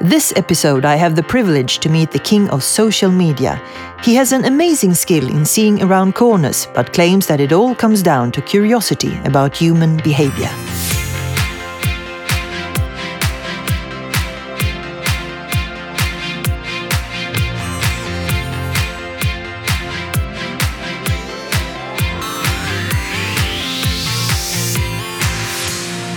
This episode, I have the privilege to meet the king of social media. He has an amazing skill in seeing around corners, but claims that it all comes down to curiosity about human behavior.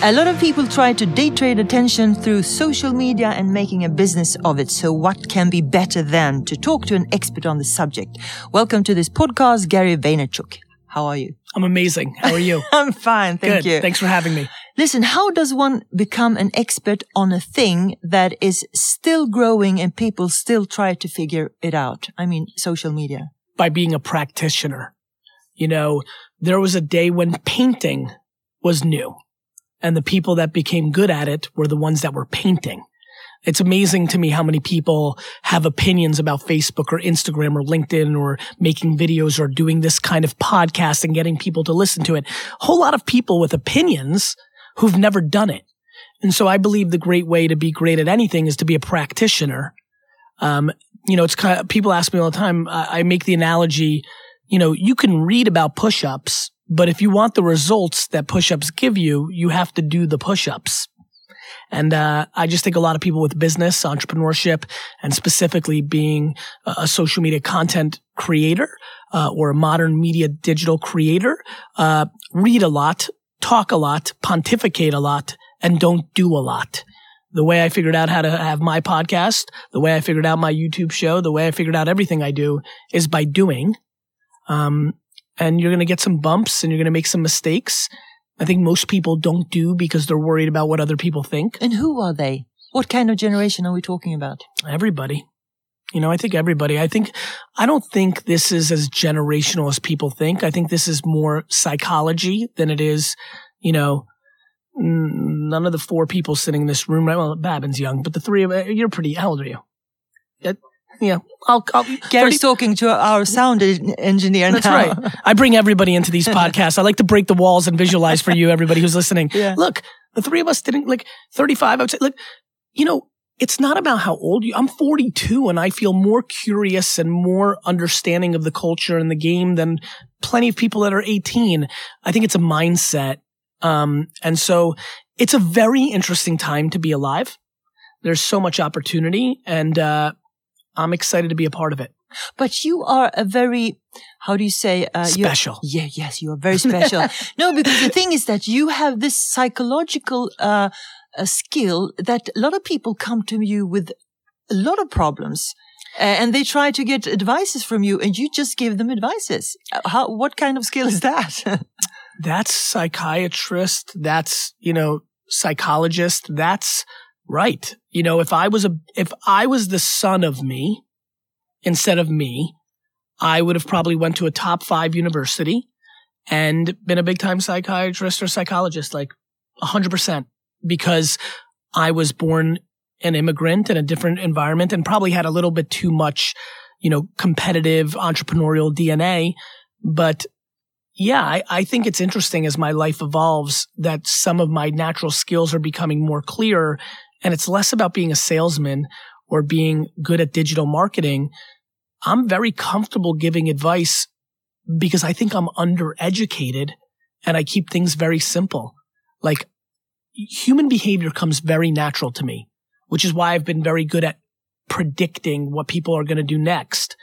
A lot of people try to day trade attention through social media and making a business of it. So what can be better than to talk to an expert on the subject? Welcome to this podcast, Gary Vaynerchuk. How are you? I'm amazing. How are you? I'm fine. Thank Good. you. Thanks for having me. Listen, how does one become an expert on a thing that is still growing and people still try to figure it out? I mean, social media. By being a practitioner. You know, there was a day when painting was new and the people that became good at it were the ones that were painting. It's amazing to me how many people have opinions about Facebook or Instagram or LinkedIn or making videos or doing this kind of podcast and getting people to listen to it. A whole lot of people with opinions who've never done it. And so I believe the great way to be great at anything is to be a practitioner. Um, you know, it's kind of, people ask me all the time. I, I make the analogy, you know, you can read about push-ups, but if you want the results that push-ups give you, you have to do the push-ups. And uh, I just think a lot of people with business, entrepreneurship, and specifically being a, social media content creator uh, or a modern media digital creator, uh, read a lot, talk a lot, pontificate a lot, and don't do a lot. The way I figured out how to have my podcast, the way I figured out my YouTube show, the way I figured out everything I do is by doing. Um, and you're going to get some bumps and you're going to make some mistakes. I think most people don't do because they're worried about what other people think. And who are they? What kind of generation are we talking about? Everybody. You know, I think everybody. I think, I don't think this is as generational as people think. I think this is more psychology than it is, you know, none of the four people sitting in this room, right? Well, Babin's young, but the three of you're pretty, how old are you? Yeah, I'll, I'll Gary's 30, talking to our sound engineer That's now. right. I bring everybody into these podcasts. I like to break the walls and visualize for you, everybody who's listening. Yeah. Look, the three of us didn't like 35. I would say, look, you know, it's not about how old you. I'm 42 and I feel more curious and more understanding of the culture and the game than plenty of people that are 18. I think it's a mindset. Um, and so it's a very interesting time to be alive. There's so much opportunity and, uh, I'm excited to be a part of it. But you are a very, how do you say? Uh, special. Yeah, yes, you are very special. no, because the thing is that you have this psychological uh, skill that a lot of people come to you with a lot of problems. Uh, and they try to get advices from you, and you just give them advices. Uh, how? What kind of skill is that? that's psychiatrist. That's you know psychologist. That's Right. You know, if I was a, if I was the son of me instead of me, I would have probably went to a top five university and been a big time psychiatrist or psychologist, like a hundred percent because I was born an immigrant in a different environment and probably had a little bit too much, you know, competitive entrepreneurial DNA. But yeah, I, I, think it's interesting as my life evolves that some of my natural skills are becoming more clear and it's less about being a salesman or being good at digital marketing. I'm very comfortable giving advice because I think I'm undereducated and I keep things very simple. Like human behavior comes very natural to me, which is why I've been very good at predicting what people are going to do next.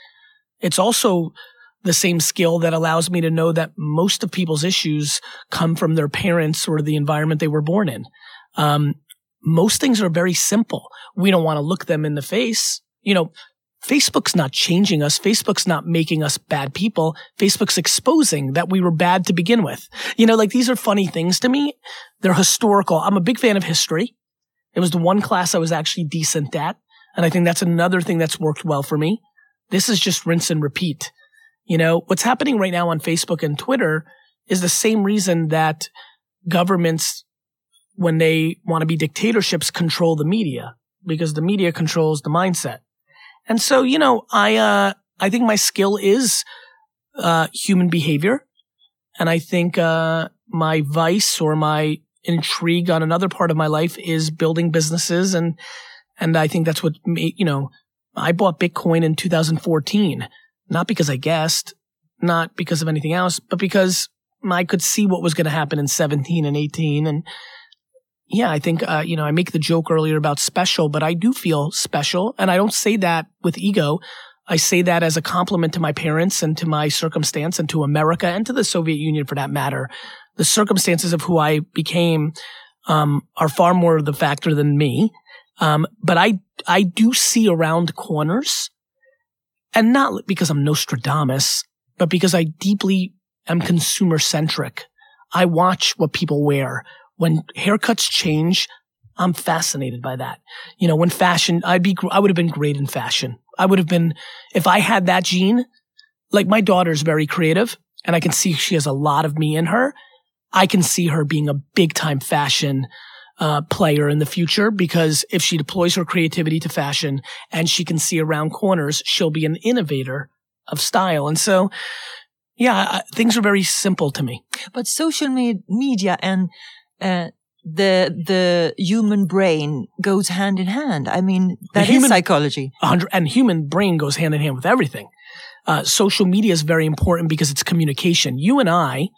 It's also the same skill that allows me to know that most of people's issues come from their parents or the environment they were born in. Um, most things are very simple. We don't want to look them in the face. You know, Facebook's not changing us. Facebook's not making us bad people. Facebook's exposing that we were bad to begin with. You know, like these are funny things to me. They're historical. I'm a big fan of history. It was the one class I was actually decent at. And I think that's another thing that's worked well for me. This is just rinse and repeat. You know, what's happening right now on Facebook and Twitter is the same reason that governments when they want to be dictatorships control the media because the media controls the mindset. And so, you know, I, uh, I think my skill is, uh, human behavior. And I think, uh, my vice or my intrigue on another part of my life is building businesses and, And I think that's what made, you know, I bought Bitcoin in 2014, not because I guessed, not because of anything else, but because I could see what was going to happen in 17 and 18. And yeah, I think, uh, you know, I make the joke earlier about special, but I do feel special. And I don't say that with ego. I say that as a compliment to my parents and to my circumstance and to America and to the Soviet Union for that matter. The circumstances of who I became, um, are far more the factor than me. Um, but I, I do see around corners and not because I'm Nostradamus, but because I deeply am consumer centric. I watch what people wear. When haircuts change, I'm fascinated by that. You know, when fashion, I'd be, I would have been great in fashion. I would have been, if I had that gene, like my daughter's very creative and I can see she has a lot of me in her. I can see her being a big time fashion uh, player in the future because if she deploys her creativity to fashion and she can see around corners, she'll be an innovator of style. And so, yeah, things are very simple to me. But social me- media and uh, the the human brain goes hand in hand. I mean, that human, is psychology. And human brain goes hand in hand with everything. Uh, social media is very important because it's communication. You and I,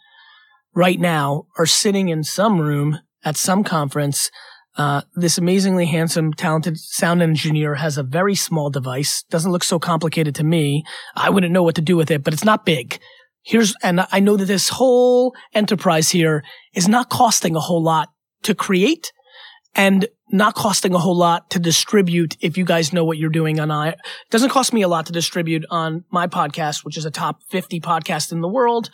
right now, are sitting in some room at some conference. Uh, this amazingly handsome, talented sound engineer has a very small device. Doesn't look so complicated to me. I wouldn't know what to do with it, but it's not big. Here's, and I know that this whole enterprise here is not costing a whole lot to create and not costing a whole lot to distribute if you guys know what you're doing on I. It doesn't cost me a lot to distribute on my podcast, which is a top 50 podcast in the world.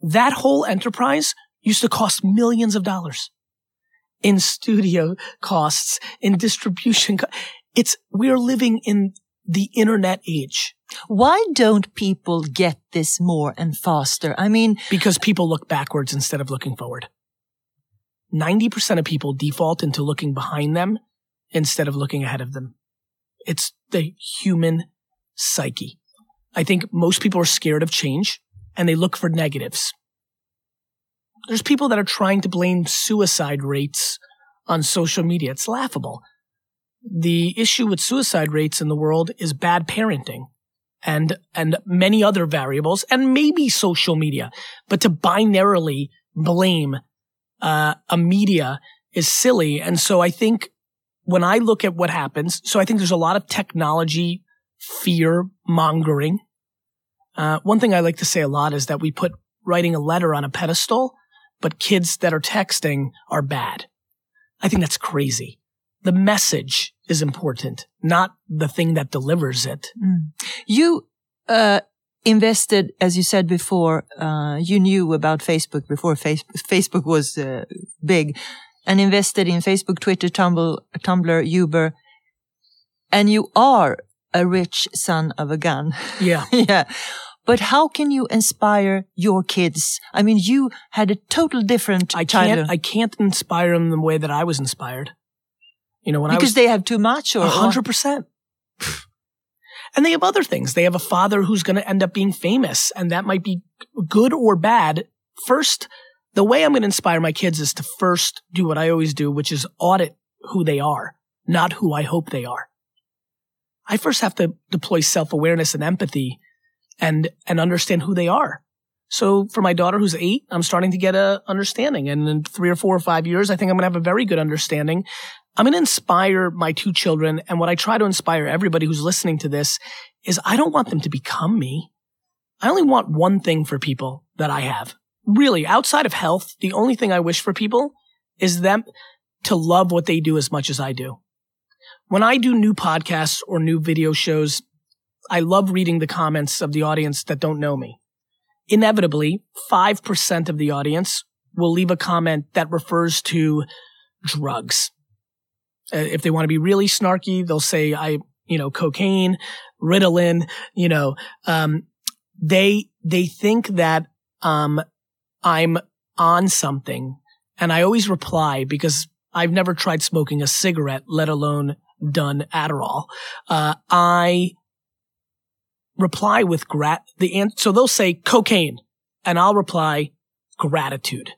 That whole enterprise used to cost millions of dollars in studio costs, in distribution. Co- it's, we're living in the internet age. Why don't people get this more and faster? I mean, because people look backwards instead of looking forward. 90% of people default into looking behind them instead of looking ahead of them. It's the human psyche. I think most people are scared of change and they look for negatives. There's people that are trying to blame suicide rates on social media. It's laughable. The issue with suicide rates in the world is bad parenting and, and many other variables and maybe social media. But to binarily blame, uh, a media is silly. And so I think when I look at what happens, so I think there's a lot of technology fear mongering. Uh, one thing I like to say a lot is that we put writing a letter on a pedestal, but kids that are texting are bad. I think that's crazy. The message is important, not the thing that delivers it. Mm. You, uh, invested, as you said before, uh, you knew about Facebook before face- Facebook was uh, big and invested in Facebook, Twitter, Tumblr, Tumblr, Uber. And you are a rich son of a gun. Yeah. yeah. But how can you inspire your kids? I mean, you had a total different I childhood. can't, I can't inspire them the way that I was inspired. You know, when because I was, they have too much or? hundred percent. And they have other things. They have a father who's going to end up being famous and that might be good or bad. First, the way I'm going to inspire my kids is to first do what I always do, which is audit who they are, not who I hope they are. I first have to deploy self-awareness and empathy and, and understand who they are. So for my daughter who's eight, I'm starting to get a understanding. And in three or four or five years, I think I'm going to have a very good understanding. I'm going to inspire my two children. And what I try to inspire everybody who's listening to this is I don't want them to become me. I only want one thing for people that I have. Really, outside of health, the only thing I wish for people is them to love what they do as much as I do. When I do new podcasts or new video shows, I love reading the comments of the audience that don't know me. Inevitably, 5% of the audience will leave a comment that refers to drugs. Uh, if they want to be really snarky, they'll say, I, you know, cocaine, Ritalin, you know, um, they, they think that, um, I'm on something. And I always reply because I've never tried smoking a cigarette, let alone done Adderall. Uh, I reply with grat, the, an- so they'll say cocaine and I'll reply gratitude.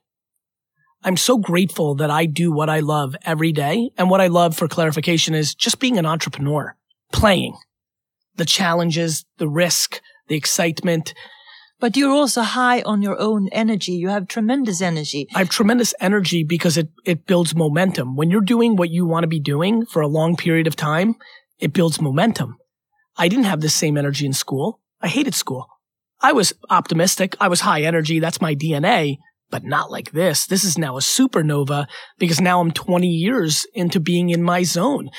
I'm so grateful that I do what I love every day. And what I love for clarification is just being an entrepreneur, playing the challenges, the risk, the excitement. But you're also high on your own energy. You have tremendous energy. I have tremendous energy because it, it builds momentum. When you're doing what you want to be doing for a long period of time, it builds momentum. I didn't have the same energy in school. I hated school. I was optimistic. I was high energy. That's my DNA but not like this. This is now a supernova because now I'm 20 years into being in my zone.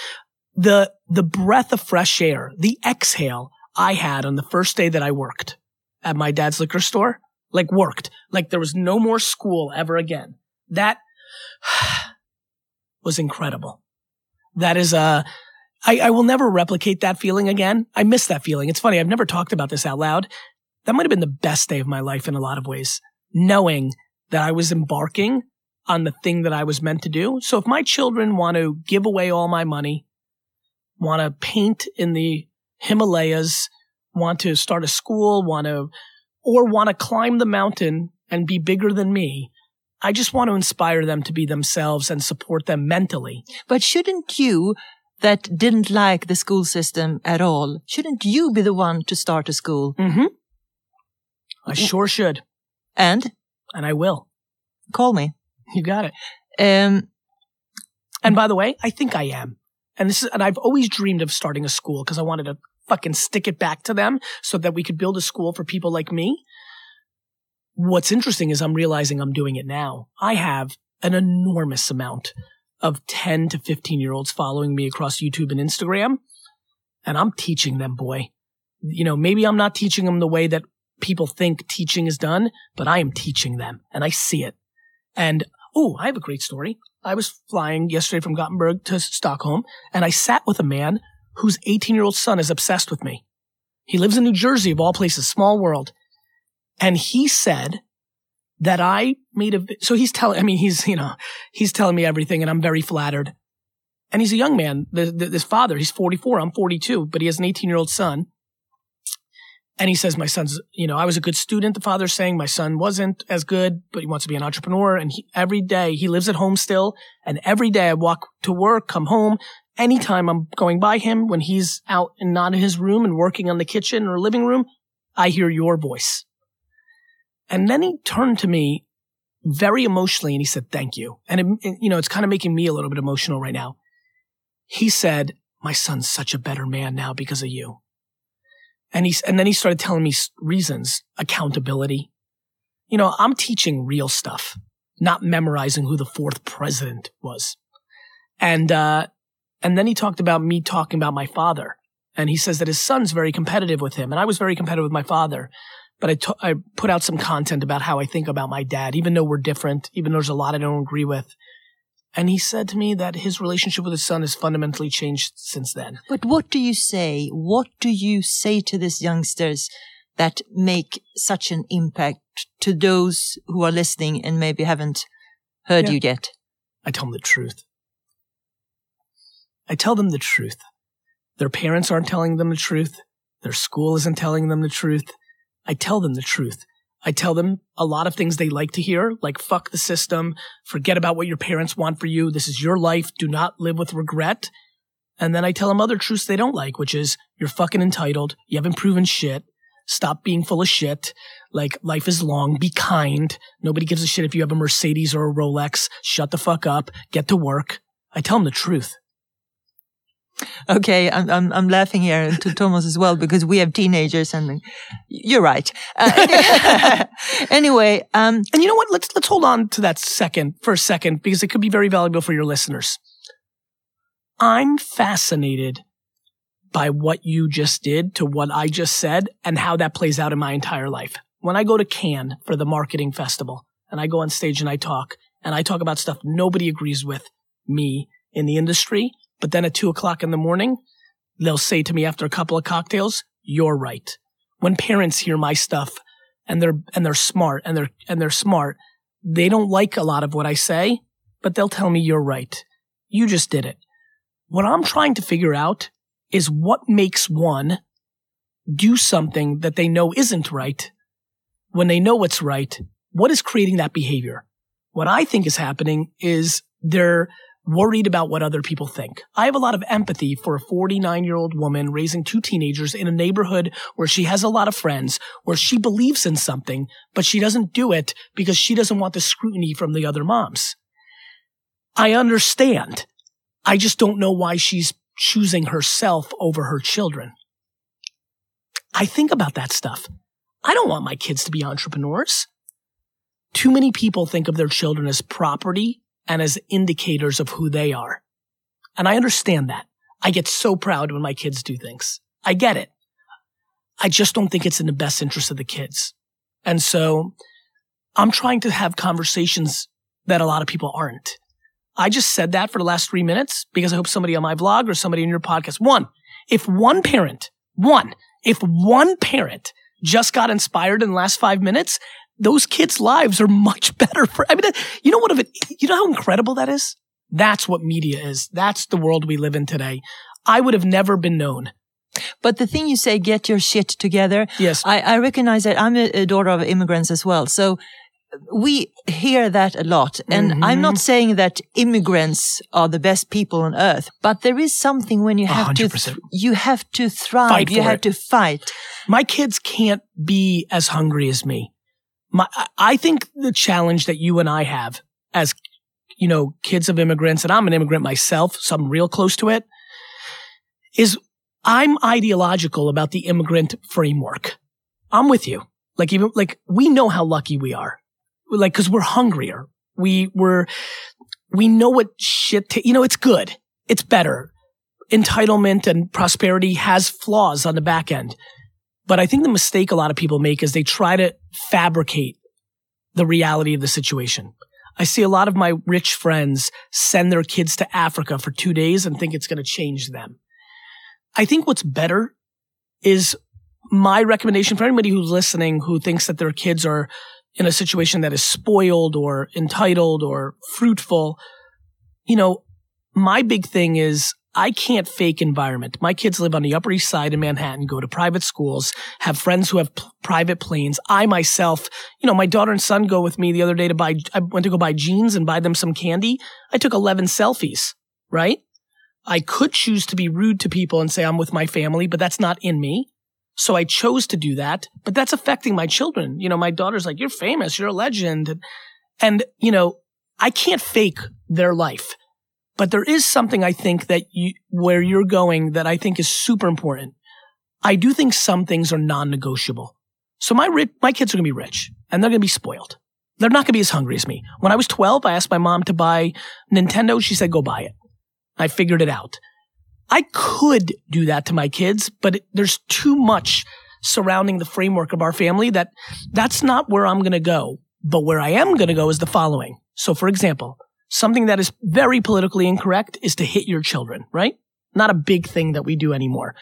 The, the breath of fresh air, the exhale I had on the first day that I worked at my dad's liquor store, like worked, like there was no more school ever again. That was incredible. That is a, I, I will never replicate that feeling again. I miss that feeling. It's funny. I've never talked about this out loud. That might have been the best day of my life in a lot of ways, knowing that I was embarking on the thing that I was meant to do. So if my children want to give away all my money, want to paint in the Himalayas, want to start a school, want to, or want to climb the mountain and be bigger than me, I just want to inspire them to be themselves and support them mentally. But shouldn't you, that didn't like the school system at all, shouldn't you be the one to start a school? Mm-hmm. I sure should. And and I will. Call me. You got it. Um, and by the way, I think I am. And this is, and I've always dreamed of starting a school because I wanted to fucking stick it back to them so that we could build a school for people like me. What's interesting is I'm realizing I'm doing it now. I have an enormous amount of 10 to 15 year olds following me across YouTube and Instagram. And I'm teaching them, boy. You know, maybe I'm not teaching them the way that people think teaching is done, but I am teaching them and I see it. And oh, I have a great story. I was flying yesterday from Gothenburg to Stockholm and I sat with a man whose 18 year old son is obsessed with me. He lives in New Jersey of all places, small world. And he said that I made a, so he's telling, I mean, he's, you know, he's telling me everything and I'm very flattered. And he's a young man, this father, he's 44, I'm 42, but he has an 18 year old son. And he says, my son's, you know, I was a good student. The father's saying my son wasn't as good, but he wants to be an entrepreneur. And he, every day he lives at home still. And every day I walk to work, come home. Anytime I'm going by him when he's out and not in his room and working on the kitchen or living room, I hear your voice. And then he turned to me very emotionally and he said, thank you. And, it, you know, it's kind of making me a little bit emotional right now. He said, my son's such a better man now because of you. And he's, and then he started telling me reasons, accountability. You know, I'm teaching real stuff, not memorizing who the fourth president was. And, uh, and then he talked about me talking about my father. And he says that his son's very competitive with him. And I was very competitive with my father. But I, t- I put out some content about how I think about my dad, even though we're different, even though there's a lot I don't agree with. And he said to me that his relationship with his son has fundamentally changed since then. But what do you say? What do you say to these youngsters that make such an impact to those who are listening and maybe haven't heard yeah. you yet? I tell them the truth. I tell them the truth. Their parents aren't telling them the truth. Their school isn't telling them the truth. I tell them the truth. I tell them a lot of things they like to hear, like fuck the system, forget about what your parents want for you. This is your life. Do not live with regret. And then I tell them other truths they don't like, which is you're fucking entitled. You haven't proven shit. Stop being full of shit. Like life is long. Be kind. Nobody gives a shit if you have a Mercedes or a Rolex. Shut the fuck up. Get to work. I tell them the truth. Okay, I'm, I'm, I'm laughing here to Thomas as well because we have teenagers and you're right. Uh, anyway, um, and you know what? Let's, let's hold on to that second for a second because it could be very valuable for your listeners. I'm fascinated by what you just did to what I just said and how that plays out in my entire life. When I go to Cannes for the marketing festival and I go on stage and I talk and I talk about stuff nobody agrees with me in the industry, but then at two o'clock in the morning, they'll say to me after a couple of cocktails, you're right. When parents hear my stuff and they're, and they're smart and they're, and they're smart, they don't like a lot of what I say, but they'll tell me you're right. You just did it. What I'm trying to figure out is what makes one do something that they know isn't right when they know what's right. What is creating that behavior? What I think is happening is they're worried about what other people think. I have a lot of empathy for a 49 year old woman raising two teenagers in a neighborhood where she has a lot of friends, where she believes in something, but she doesn't do it because she doesn't want the scrutiny from the other moms. I understand. I just don't know why she's choosing herself over her children. I think about that stuff. I don't want my kids to be entrepreneurs. Too many people think of their children as property and as indicators of who they are. And I understand that. I get so proud when my kids do things. I get it. I just don't think it's in the best interest of the kids. And so I'm trying to have conversations that a lot of people aren't. I just said that for the last three minutes because I hope somebody on my vlog or somebody in your podcast. One, if one parent, one, if one parent just got inspired in the last five minutes, those kids' lives are much better for, I mean, you know what, if it, you know how incredible that is? That's what media is. That's the world we live in today. I would have never been known. But the thing you say, get your shit together. Yes. I, I recognize that I'm a, a daughter of immigrants as well. So we hear that a lot. And mm-hmm. I'm not saying that immigrants are the best people on earth, but there is something when you have 100%. to, th- you have to thrive. you have it. to fight. My kids can't be as hungry as me. My, I think the challenge that you and I have as, you know, kids of immigrants, and I'm an immigrant myself, so I'm real close to it, is I'm ideological about the immigrant framework. I'm with you. Like even, like we know how lucky we are like, cause we're hungrier. We were, we know what shit, t- you know, it's good. It's better. Entitlement and prosperity has flaws on the back end. But I think the mistake a lot of people make is they try to fabricate the reality of the situation. I see a lot of my rich friends send their kids to Africa for two days and think it's going to change them. I think what's better is my recommendation for anybody who's listening who thinks that their kids are in a situation that is spoiled or entitled or fruitful. You know, my big thing is I can't fake environment. My kids live on the Upper East Side in Manhattan, go to private schools, have friends who have p- private planes. I myself, you know, my daughter and son go with me the other day to buy, I went to go buy jeans and buy them some candy. I took 11 selfies, right? I could choose to be rude to people and say I'm with my family, but that's not in me. So I chose to do that, but that's affecting my children. You know, my daughter's like, you're famous, you're a legend. And, you know, I can't fake their life, but there is something I think that you, where you're going that I think is super important. I do think some things are non-negotiable. So my rich, my kids are going to be rich and they're going to be spoiled. They're not going to be as hungry as me. When I was 12, I asked my mom to buy Nintendo. She said, go buy it. I figured it out. I could do that to my kids, but it, there's too much surrounding the framework of our family that that's not where I'm going to go. But where I am going to go is the following. So for example, something that is very politically incorrect is to hit your children, right? Not a big thing that we do anymore.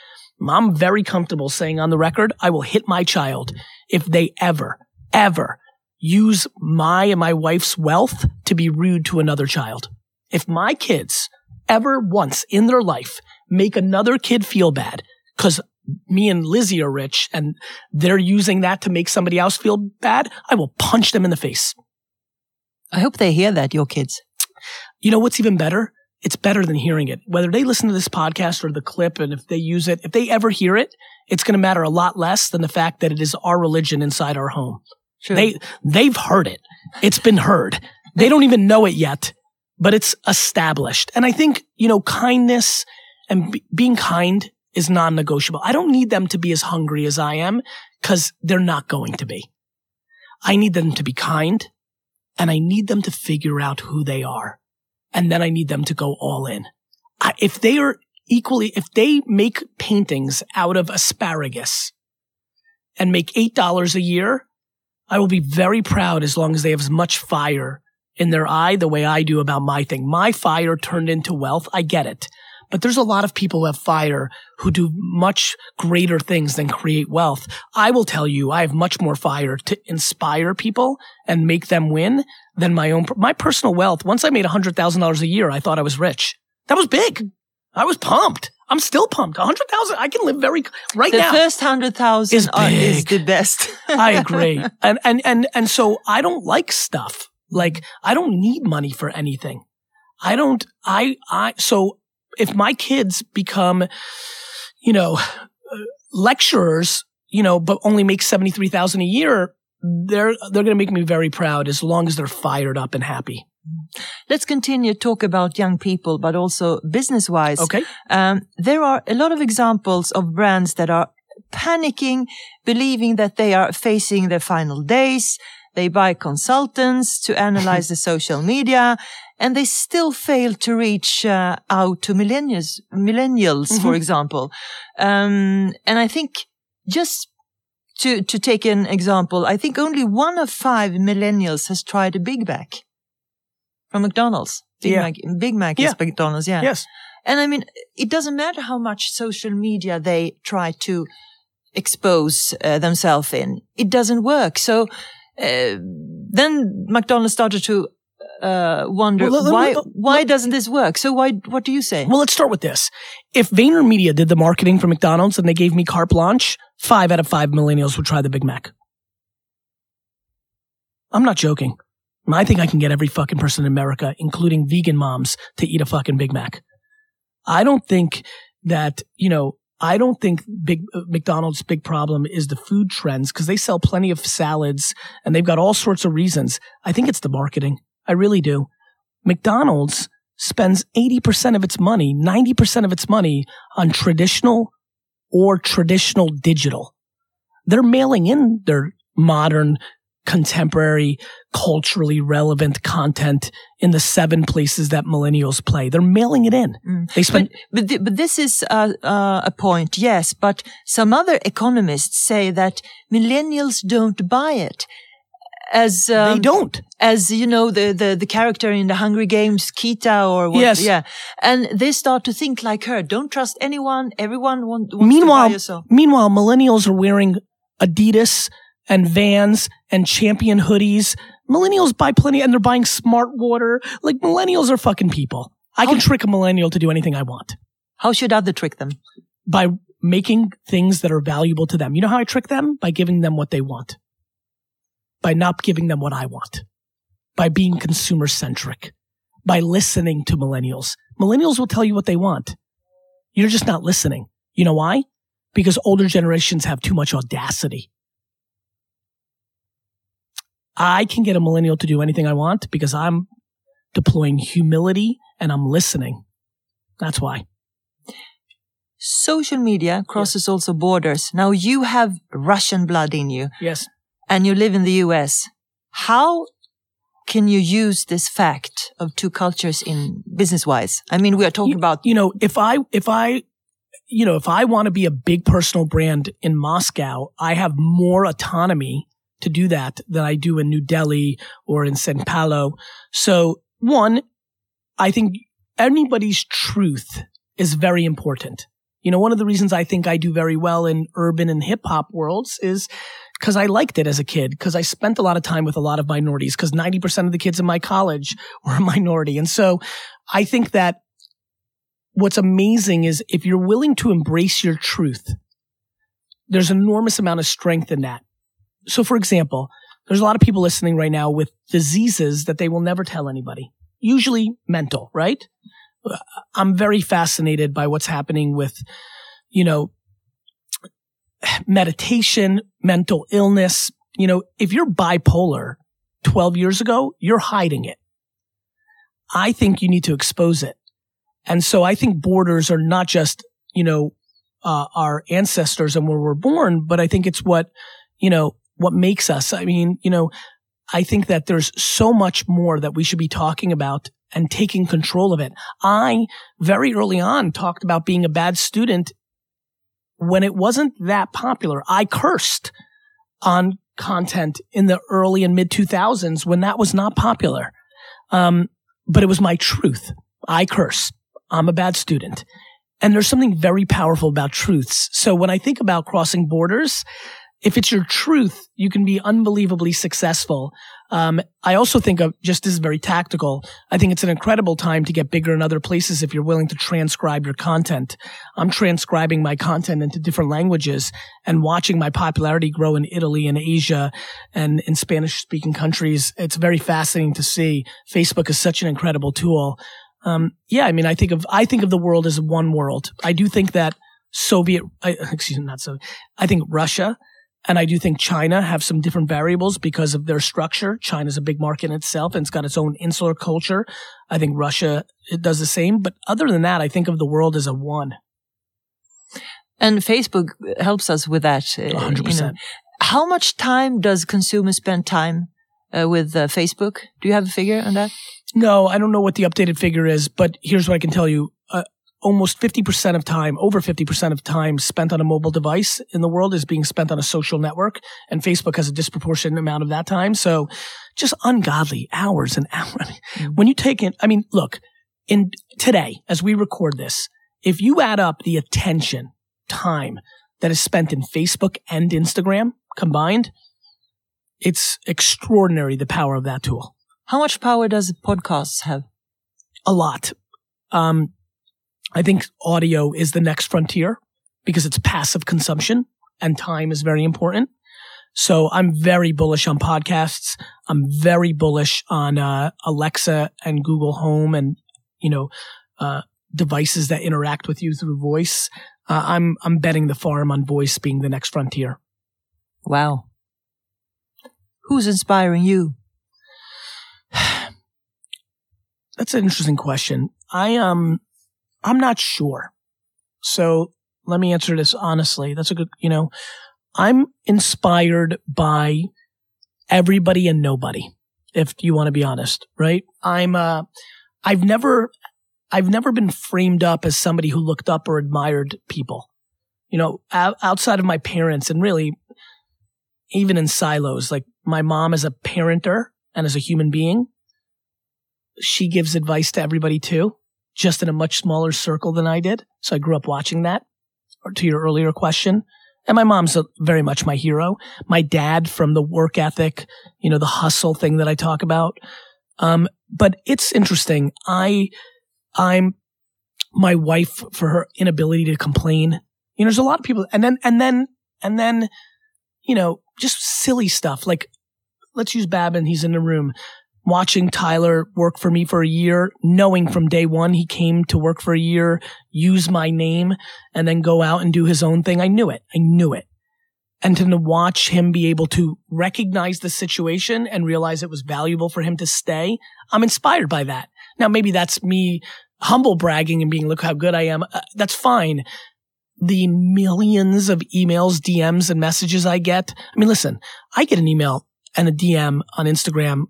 I'm very comfortable saying on the record, I will hit my child if they ever, ever use my and my wife's wealth to be rude to another child. If my kids ever once in their life make another kid feel bad because me and Lizzie are rich and they're using that to make somebody else feel bad, I will punch them in the face. I hope they hear that, your kids. You know what's even better? It's better than hearing it. Whether they listen to this podcast or the clip and if they use it, if they ever hear it, it's going to matter a lot less than the fact that it is our religion inside our home. They, they've heard it. It's been heard. They don't even know it yet, but it's established. And I think, you know, kindness and be- being kind is non-negotiable. I don't need them to be as hungry as I am because they're not going to be. I need them to be kind and I need them to figure out who they are. And then I need them to go all in. I, if they are equally, if they make paintings out of asparagus and make $8 a year, I will be very proud as long as they have as much fire in their eye the way I do about my thing. My fire turned into wealth. I get it. But there's a lot of people who have fire who do much greater things than create wealth. I will tell you, I have much more fire to inspire people and make them win than my own, my personal wealth. Once I made $100,000 a year, I thought I was rich. That was big. I was pumped. I'm still pumped. A hundred thousand. I can live very right the now. The first hundred thousand is, is, the best. I agree. And, and, and, and so I don't like stuff Like, I don't need money for anything. I don't, I, I, so if my kids become, you know, lecturers, you know, but only make 73,000 a year, they're, they're going to make me very proud as long as they're fired up and happy. Let's continue to talk about young people, but also business wise. Okay. Um, there are a lot of examples of brands that are panicking, believing that they are facing their final days. They buy consultants to analyze the social media and they still fail to reach uh, out to millennials, millennials, mm-hmm. for example. Um, and I think just to, to take an example, I think only one of five millennials has tried a Big Mac from McDonald's. Big yeah. Mac, Big Mac yeah. is McDonald's. Yeah. Yes. And I mean, it doesn't matter how much social media they try to expose uh, themselves in. It doesn't work. So uh, then McDonald's started to uh, wonder well, why me, why doesn't this work? So why what do you say? Well, let's start with this. If VaynerMedia did the marketing for McDonald's and they gave me carte blanche, five out of five millennials would try the Big Mac. I'm not joking. I think I can get every fucking person in America, including vegan moms, to eat a fucking Big Mac. I don't think that, you know, I don't think big uh, McDonald's big problem is the food trends because they sell plenty of salads and they've got all sorts of reasons. I think it's the marketing. I really do. McDonald's spends 80% of its money, 90% of its money on traditional or traditional digital. They're mailing in their modern contemporary, culturally relevant content in the seven places that millennials play. They're mailing it in. Mm. They spend. But but, th- but this is uh, uh, a point, yes. But some other economists say that millennials don't buy it. As um, they don't, as you know, the, the the character in the Hungry Games, Kita, or what, yes, yeah, and they start to think like her. Don't trust anyone. Everyone want, wants meanwhile, to buy Meanwhile, millennials are wearing Adidas and Vans and Champion hoodies. Millennials buy plenty and they're buying smart water. Like millennials are fucking people. I can trick a millennial to do anything I want. How should other trick them? By making things that are valuable to them. You know how I trick them? By giving them what they want. By not giving them what I want. By being consumer centric. By listening to millennials. Millennials will tell you what they want. You're just not listening. You know why? Because older generations have too much audacity. I can get a millennial to do anything I want because I'm deploying humility and I'm listening. That's why. Social media crosses yes. also borders. Now you have Russian blood in you. Yes. And you live in the US. How can you use this fact of two cultures in business wise? I mean, we are talking you, about. You know, if I, if I, you know, if I want to be a big personal brand in Moscow, I have more autonomy to do that than I do in New Delhi or in Sao Paulo. So one, I think anybody's truth is very important. You know, one of the reasons I think I do very well in urban and hip hop worlds is because I liked it as a kid, because I spent a lot of time with a lot of minorities, because 90% of the kids in my college were a minority. And so I think that what's amazing is if you're willing to embrace your truth, there's an enormous amount of strength in that so for example, there's a lot of people listening right now with diseases that they will never tell anybody, usually mental, right? I'm very fascinated by what's happening with, you know, meditation, mental illness. You know, if you're bipolar 12 years ago, you're hiding it. I think you need to expose it. And so I think borders are not just, you know, uh, our ancestors and where we're born, but I think it's what, you know, what makes us. I mean, you know, I think that there's so much more that we should be talking about and taking control of it. I very early on talked about being a bad student when it wasn't that popular. I cursed on content in the early and mid 2000s when that was not popular. Um, but it was my truth. I curse. I'm a bad student. And there's something very powerful about truths. So when I think about crossing borders, if it's your truth, you can be unbelievably successful. Um, I also think of just this is very tactical. I think it's an incredible time to get bigger in other places if you're willing to transcribe your content. I'm transcribing my content into different languages and watching my popularity grow in Italy and Asia and in Spanish speaking countries. It's very fascinating to see. Facebook is such an incredible tool. Um, yeah, I mean, I think of I think of the world as one world. I do think that Soviet, excuse me, not so. I think Russia and I do think China have some different variables because of their structure. China's a big market in itself and it's got its own insular culture. I think Russia it does the same. But other than that, I think of the world as a one. And Facebook helps us with that. 100%. You know. How much time does consumers spend time uh, with uh, Facebook? Do you have a figure on that? No, I don't know what the updated figure is, but here's what I can tell you. Almost 50% of time, over 50% of time spent on a mobile device in the world is being spent on a social network. And Facebook has a disproportionate amount of that time. So just ungodly hours and hours. Mm-hmm. When you take it, I mean, look, in today, as we record this, if you add up the attention time that is spent in Facebook and Instagram combined, it's extraordinary the power of that tool. How much power does podcasts have? A lot. Um, I think audio is the next frontier because it's passive consumption and time is very important. So I'm very bullish on podcasts. I'm very bullish on uh, Alexa and Google Home and you know uh, devices that interact with you through voice. Uh, I'm I'm betting the farm on voice being the next frontier. Wow. Who's inspiring you? That's an interesting question. I um I'm not sure. So let me answer this honestly. That's a good, you know, I'm inspired by everybody and nobody, if you want to be honest, right? I'm, uh, I've never, I've never been framed up as somebody who looked up or admired people. You know, outside of my parents and really even in silos, like my mom as a parenter and as a human being, she gives advice to everybody too just in a much smaller circle than I did. So I grew up watching that. Or to your earlier question. And my mom's a, very much my hero. My dad from the work ethic, you know, the hustle thing that I talk about. Um, but it's interesting. I, I'm my wife for her inability to complain. You know, there's a lot of people and then, and then, and then, you know, just silly stuff like, let's use Babin. He's in the room watching Tyler work for me for a year, knowing from day one he came to work for a year, use my name, and then go out and do his own thing. I knew it. I knew it. And to watch him be able to recognize the situation and realize it was valuable for him to stay, I'm inspired by that. Now, maybe that's me humble bragging and being, look how good I am. Uh, that's fine. The millions of emails, DMs, and messages I get. I mean, listen, I get an email and a DM on Instagram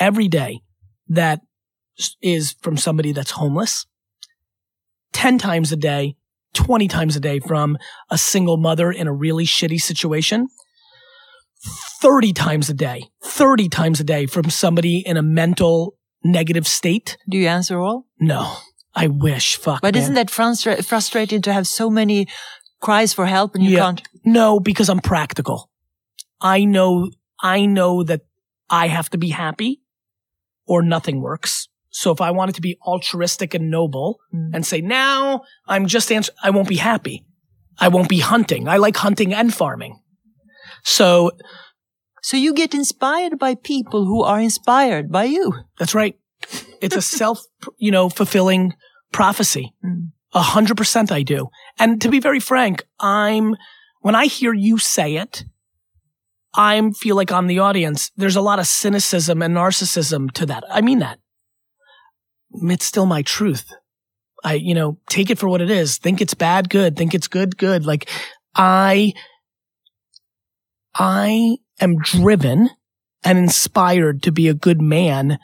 every day that is from somebody that's homeless, 10 times a day, 20 times a day from a single mother in a really shitty situation, 30 times a day, 30 times a day from somebody in a mental negative state. Do you answer all? No. I wish. Fuck. But man. isn't that frustra- frustrating to have so many cries for help and you yeah. can't? No, because I'm practical. I know, I know that I have to be happy or nothing works. So if I wanted to be altruistic and noble mm. and say, now I'm just answer, I won't be happy. I won't be hunting. I like hunting and farming. So, so you get inspired by people who are inspired by you. That's right. It's a self, you know, fulfilling prophecy. Mm. A hundred percent I do. And to be very frank, I'm, when I hear you say it, I feel like I'm the audience. There's a lot of cynicism and narcissism to that. I mean that. It's still my truth. I, you know, take it for what it is. Think it's bad, good. Think it's good, good. Like I, I am driven and inspired to be a good man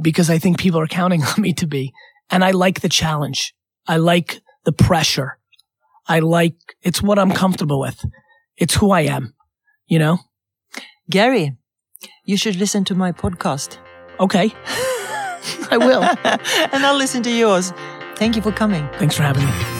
because I think people are counting on me to be. And I like the challenge. I like the pressure. I like, it's what I'm comfortable with. It's who I am you know? Gary, you should listen to my podcast. Okay. I will. and I'll listen to yours. Thank you for coming. Thanks for having me.